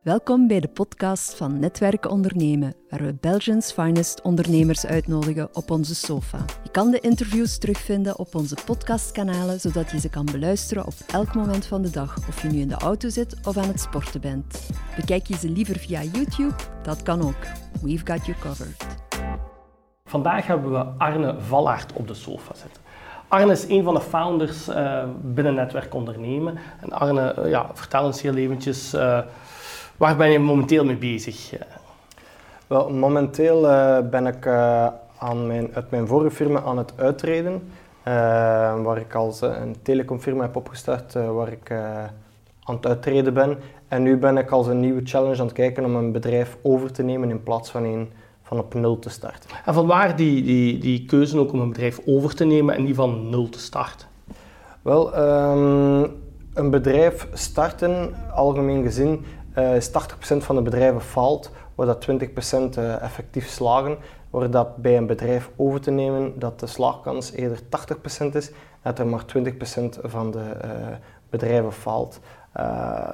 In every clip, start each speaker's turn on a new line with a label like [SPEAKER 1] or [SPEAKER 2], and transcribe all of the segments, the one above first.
[SPEAKER 1] Welkom bij de podcast van Netwerken Ondernemen, waar we Belgians finest ondernemers uitnodigen op onze sofa. Je kan de interviews terugvinden op onze podcastkanalen, zodat je ze kan beluisteren op elk moment van de dag, of je nu in de auto zit of aan het sporten bent. Bekijk je ze liever via YouTube? Dat kan ook. We've got you covered.
[SPEAKER 2] Vandaag hebben we Arne Vallaert op de sofa zitten. Arne is een van de founders uh, binnen Netwerk Ondernemen. En Arne, uh, ja, vertel ons heel eventjes... Uh, Waar ben je momenteel mee bezig?
[SPEAKER 3] Wel, momenteel uh, ben ik uh, aan mijn, uit mijn vorige firma aan het uittreden. Uh, waar ik als een telecomfirma heb opgestart, waar ik aan het uittreden ben. En nu ben ik als een nieuwe challenge aan het kijken om een bedrijf over te nemen in plaats van een van op nul te starten.
[SPEAKER 2] En van waar die, die, die keuze ook om een bedrijf over te nemen en die van nul te starten?
[SPEAKER 3] Wel, um, een bedrijf starten, algemeen gezien, uh, is 80% van de bedrijven faalt, waar dat 20% uh, effectief slagen, waar dat bij een bedrijf over te nemen dat de slagkans eerder 80% is dat er maar 20% van de uh, bedrijven faalt.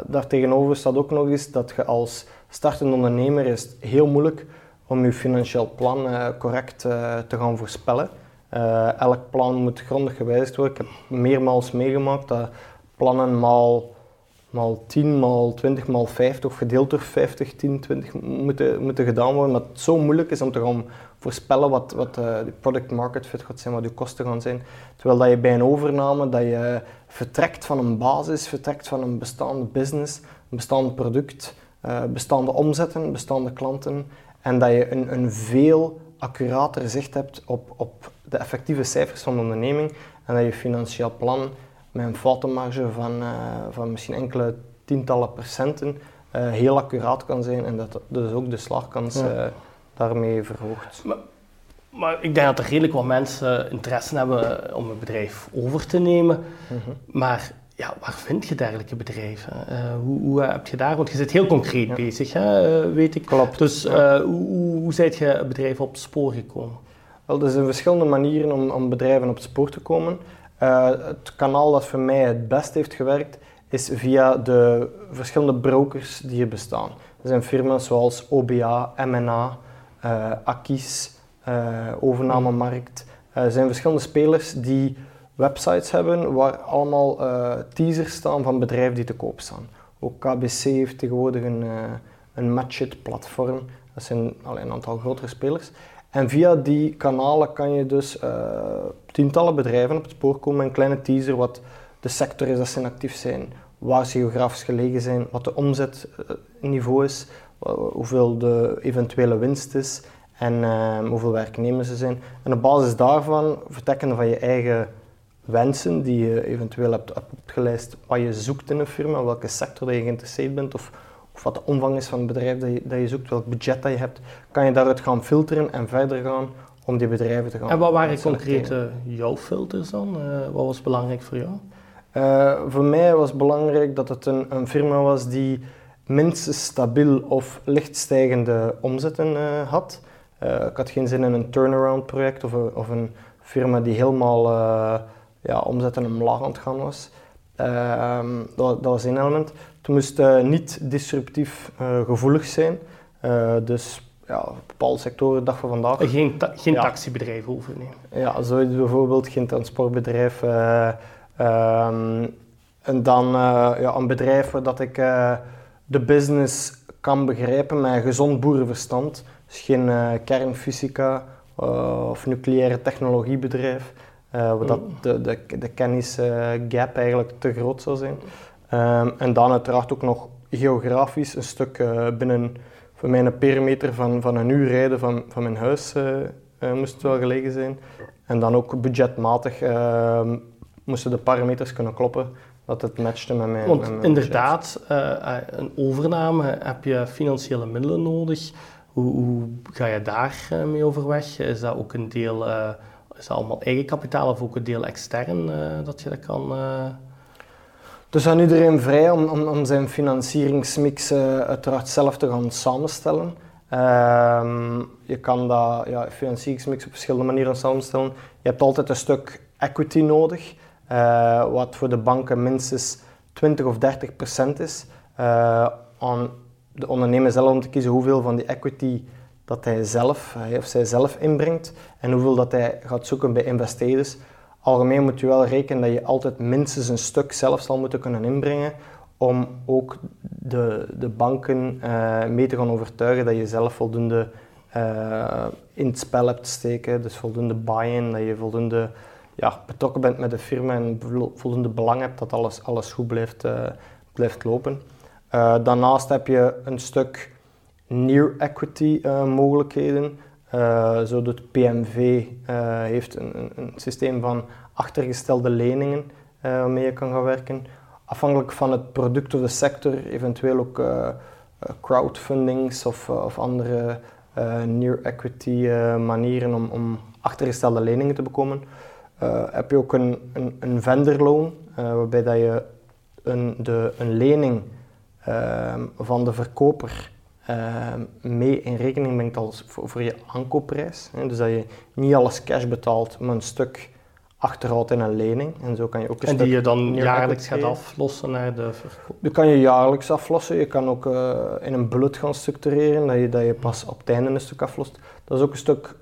[SPEAKER 3] Daartegenover staat ook nog eens dat je als startende ondernemer is heel moeilijk om je financieel plan correct te gaan voorspellen. elk plan moet grondig gewijzigd worden. Ik heb meermaals meegemaakt dat plannen maal maal 10, maal 20, maal 50 of gedeeld door 50, 10, 20 moeten, moeten gedaan worden. Maar het zo moeilijk is om te gaan voorspellen wat, wat uh, de product market fit gaat zijn, wat je kosten gaan zijn. Terwijl dat je bij een overname dat je vertrekt van een basis, vertrekt van een bestaande business, een bestaand product, uh, bestaande omzetten, bestaande klanten. En dat je een, een veel accurater zicht hebt op, op de effectieve cijfers van de onderneming en dat je financieel plan met een foutenmarge van, uh, van misschien enkele tientallen procenten uh, heel accuraat kan zijn en dat dus ook de slagkans ja. uh, daarmee verhoogt.
[SPEAKER 2] Maar, maar, ik denk dat er redelijk wat mensen interesse hebben om een bedrijf over te nemen. Mm -hmm. Maar ja, waar vind je dergelijke bedrijven? hoe, hoe heb je daar, want je zit heel concreet ja. bezig, hè, weet ik.
[SPEAKER 3] Klopt.
[SPEAKER 2] Dus ja. hoe, hoe zijt je bedrijf op het spoor gekomen?
[SPEAKER 3] Wel, er zijn verschillende manieren om, om bedrijven op het spoor te komen. Uh, het kanaal dat voor mij het best heeft gewerkt is via de verschillende brokers die er bestaan. Er zijn firma's zoals OBA, MNA, uh, Akis, uh, Overnamemarkt. er zijn verschillende spelers die websites hebben waar allemaal teasers staan van bedrijven die te koop staan. Ook KBC heeft tegenwoordig een, een Matchit platform. Dat zijn alleen een aantal grotere spelers. En via die kanalen kan je dus uh, tientallen bedrijven op het spoor komen een kleine teaser wat de sector is dat ze actief zijn, waar ze geografisch gelegen zijn, wat de omzetniveau is, hoeveel de eventuele winst is en uh, hoeveel werknemers er zijn. En op basis daarvan, vertrekken van je eigen wensen die je eventueel hebt opgelijst, wat je zoekt in een firma, welke sector dat je geïnteresseerd bent of of wat de omvang is van het bedrijf dat je, dat je zoekt, welk budget dat je hebt, kan je daaruit gaan filteren en verder gaan om die bedrijven te gaan
[SPEAKER 2] En wat waren concreet jouw filters dan? Uh, wat was belangrijk voor jou?
[SPEAKER 3] Uh, voor mij was belangrijk dat het een, een, firma was die minstens stabiel of licht stijgende omzetten uh, had. ik had geen zin in een turnaround project of, of een firma die helemaal ja, omzetten omlaag aan het gaan was. Ehm, dat, dat was één element. Het moest uh, niet disruptief uh, gevoelig zijn. Uh, dus ja, bepaalde sectoren, dag van vandaag.
[SPEAKER 2] Geen, ta geen ja. taxibedrijf overnemen.
[SPEAKER 3] Ja, zoiets bijvoorbeeld, geen transportbedrijf. Um, en dan ja, een bedrijf waar dat ik de business kan begrijpen met gezond boerenverstand. Dus geen kernfysica of nucleaire technologiebedrijf. Waar dat de, de, de kennisgap eigenlijk te groot zou zijn. Um, en dan uiteraard ook nog geografisch een stuk uh, binnen voor mij een perimeter van, van een uur rijden van, van mijn huis uh, moest het wel gelegen zijn. En dan ook budgetmatig ehm, moesten de parameters kunnen kloppen dat het matchte met mijn
[SPEAKER 2] Want
[SPEAKER 3] met mijn
[SPEAKER 2] inderdaad, een overname heb je financiële middelen nodig. Hoe, hoe ga je daar mee overweg? Is dat ook een deel, is allemaal eigenkapitaal of ook een deel extern dat je dat kan...
[SPEAKER 3] Dus aan iedereen vrij om, om, om zijn financieringsmix uh, uiteraard zelf te gaan samenstellen. Uh, je kan dat ja, financieringsmix op verschillende manieren samenstellen. Je hebt altijd een stuk equity nodig, wat voor de banken minstens 20 of 30 procent is aan de ondernemer zelf om te kiezen hoeveel van die equity dat hij zelf, of zij zelf inbrengt en hoeveel dat hij gaat zoeken bij investeerders. Algemeen moet je wel rekenen dat je altijd minstens een stuk zelf zal moeten kunnen inbrengen om ook de, de banken uh, mee te gaan overtuigen dat je zelf voldoende uh, in het spel hebt te steken. Dus voldoende buy-in, dat je voldoende ja, betrokken bent met de firma en voldoende belang hebt dat alles, alles goed blijft, uh, blijft lopen. daarnaast heb je een stuk near equity mogelijkheden. zo doet PMV heeft een, een, een, systeem van achtergestelde leningen waarmee je kan gaan werken afhankelijk van het product of de sector, eventueel ook uh, crowdfundings of, uh, of andere near equity manieren om, om achtergestelde leningen te bekomen. heb je ook een, een, een vendorloan, waarbij dat je een, de, een lening ehm, van de verkoper ehm, mee in rekening brengt als voor, voor je aankoopprijs. Dus dat je niet alles cash betaalt, maar een stuk achterhoudt in een lening. En zo kan je ook een
[SPEAKER 2] En die je dan jaarlijks gaat aflossen naar de verkoop?
[SPEAKER 3] Die kan je jaarlijks aflossen. Je kan ook uh, in een bullet gaan structureren, dat je, dat je pas op het einde een stuk aflost. Dat is ook een stuk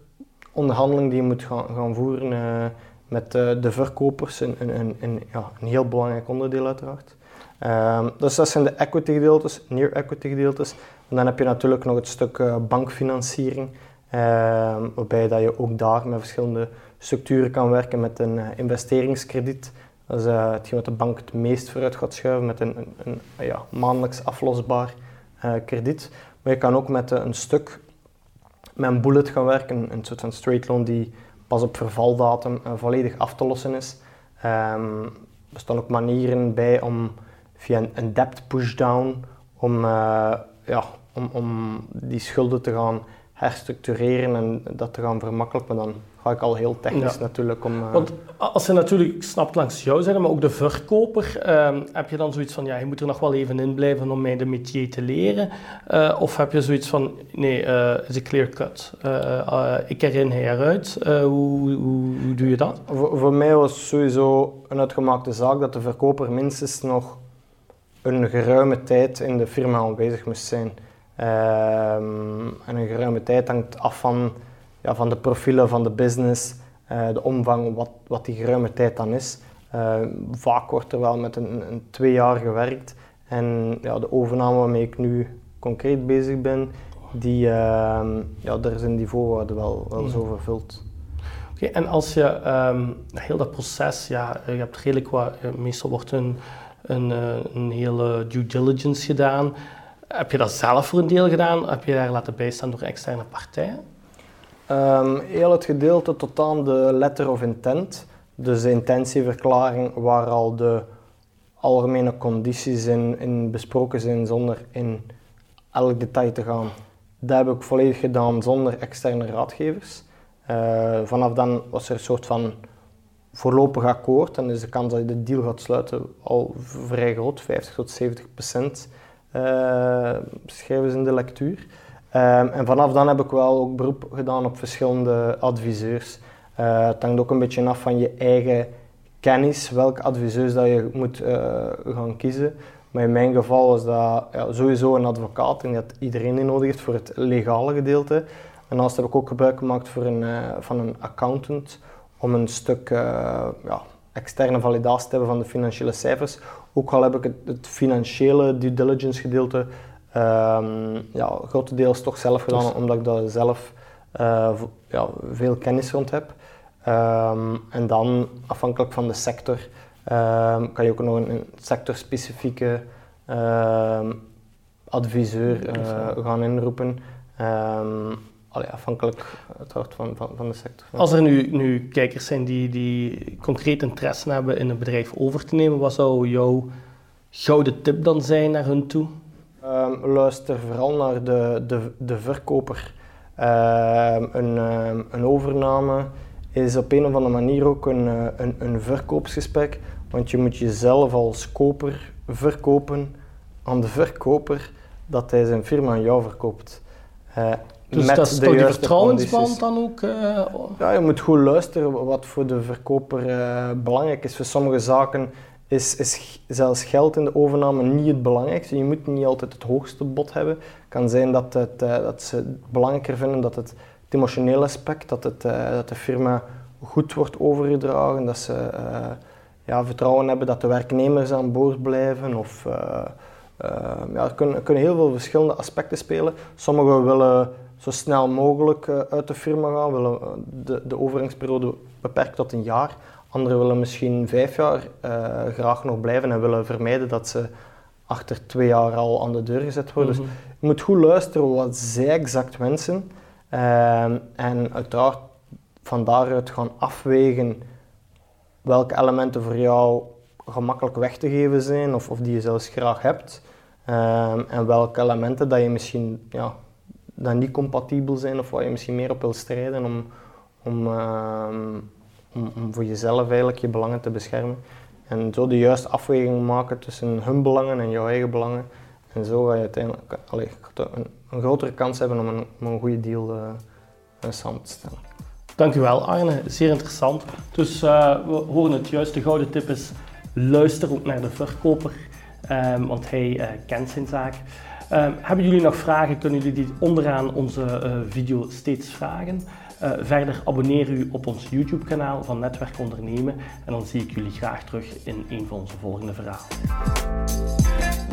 [SPEAKER 3] onderhandeling die je moet gaan, gaan voeren uh, met uh, de verkopers. Een, een, een, ja, een heel belangrijk onderdeel uiteraard. Um, dus dat zijn de equity gedeeltes, near equity gedeeltes. En dan heb je natuurlijk nog het stuk bankfinanciering. Ehm, waarbij dat je ook daar met verschillende structuren kan werken met een uh, investeringskrediet. Dat is uh, hetgeen wat de bank het meest vooruit gaat schuiven met een, een, ja, maandelijks aflosbaar uh, krediet. Maar je kan ook met een stuk, met een bullet gaan werken, een soort van straight loan die pas op vervaldatum volledig af te lossen is. Um, er staan ook manieren bij om via een, een debt pushdown om, ja, om, om die schulden te gaan herstructureren en dat te gaan vermakkelijken. Dan ga ik al heel technisch natuurlijk om...
[SPEAKER 2] Uh... Want als je natuurlijk snapt langs jou zijn, maar ook de verkoper, uh, heb je dan zoiets van, ja, je moet er nog wel even in blijven om mij de métier te leren? Uh, of heb je zoiets van, nee, uh, is een clear cut. ik erin, hij eruit. Hoe, hoe, hoe, doe je dat?
[SPEAKER 3] Voor, voor mij was het sowieso een uitgemaakte zaak dat de verkoper minstens nog een geruime tijd in de firma aanwezig moest zijn. Ehm, en een geruime tijd hangt af van, ja, van de profielen van de business, uh, de omvang, wat, wat die geruime tijd dan is. Uh, vaak wordt er wel met een, een, twee jaar gewerkt. En ja, de overname waarmee ik nu concreet bezig ben, die, uh, ja, daar zijn die voorwaarden wel, wel zo vervuld.
[SPEAKER 2] Oké, en als je um, heel dat proces, ja, je hebt redelijk wat, eh, meestal wordt een, een, eh, een hele due diligence gedaan. Heb je dat zelf voor een deel gedaan? Heb je daar laten bijstaan door externe partijen?
[SPEAKER 3] Um, heel het gedeelte tot aan de letter of intent, dus de intentieverklaring waar al de algemene condities in, in besproken zijn zonder in elk detail te gaan. Dat heb ik volledig gedaan zonder externe raadgevers. Uh, vanaf dan was er een soort van voorlopig akkoord en is de kans dat je de deal gaat sluiten al vrij groot, 50 tot 70 procent. Eh, schrijven ze in de lectuur. Ehm, en vanaf dan heb ik wel ook beroep gedaan op verschillende adviseurs. Uh, het hangt ook een beetje af van je eigen kennis, welke adviseurs dat je moet uh, gaan kiezen. Maar in mijn geval was dat sowieso een advocaat en dat iedereen die nodig heeft voor het legale gedeelte. En daarnaast heb ik ook gebruik gemaakt voor een, uh, van een accountant om een stuk ja, externe validatie te hebben van de financiële cijfers. Ook al heb ik het, het financiële due diligence gedeelte um, ja, grotendeels toch zelf gedaan, dus- omdat ik daar zelf uh, ja, veel kennis rond heb. Um, en dan, afhankelijk van de sector, um, kan je ook nog een, een sectorspecifieke adviseur uh, gaan inroepen allee, afhankelijk uiteraard van, van, van de sector.
[SPEAKER 2] Als er nu, nu kijkers zijn die, die concreet interesse hebben in een bedrijf over te nemen, wat zou jouw gouden tip dan zijn naar hun toe?
[SPEAKER 3] Um, luister vooral naar de, de, de verkoper. Um, een, um, een overname is op een of andere manier ook een, uh, een, een verkoopsgesprek, want je moet jezelf als koper verkopen aan de verkoper dat hij zijn firma aan jou verkoopt.
[SPEAKER 2] Uh, dus met dat is toch die vertrouwensband dan ook? Uh,
[SPEAKER 3] ja, je moet goed luisteren wat voor de verkoper uh, belangrijk is. Voor sommige zaken is is, zelfs geld in de overname niet het belangrijkste. Je moet niet altijd het hoogste bod hebben. Het kan zijn dat, het, eh, dat ze het belangrijker vinden dat het, het emotionele aspect, dat, het, dat de firma goed wordt overgedragen, dat ze ja, vertrouwen hebben dat de werknemers aan boord blijven. Of, ja, er kunnen, kunnen heel veel verschillende aspecten spelen. Sommigen willen zo snel mogelijk uit de firma gaan, willen de, de overgangsperiode beperkt tot een jaar. Anderen willen misschien vijf jaar uh, graag nog blijven en willen vermijden dat ze achter twee jaar al aan de deur gezet worden. Dus mhm. je moet goed luisteren wat zij exact wensen. Uh, en uiteraard van daaruit gaan afwegen welke elementen voor jou gemakkelijk weg te geven zijn of, of die je zelfs graag hebt. Uh, en welke elementen dat je misschien ja, dat niet compatibel zijn of waar je misschien meer op wil strijden om, om ehm, om, om, voor jezelf eigenlijk je belangen te beschermen. En zo de juiste afweging maken tussen hun belangen en jouw eigen belangen. En zo ga je uiteindelijk allee, een, grotere kans hebben om een, een goede deal uh, samen te stellen.
[SPEAKER 2] Dankjewel Arne, zeer interessant. Dus uh, we horen het juist, de gouden tip is luister ook naar de verkoper, um, want hij kent zijn zaak. Um, hebben jullie nog vragen, kunnen jullie die onderaan onze video steeds vragen. Uh, verder abonneer u op ons YouTube kanaal van Netwerk Ondernemen en dan zie ik jullie graag terug in een van onze volgende verhalen.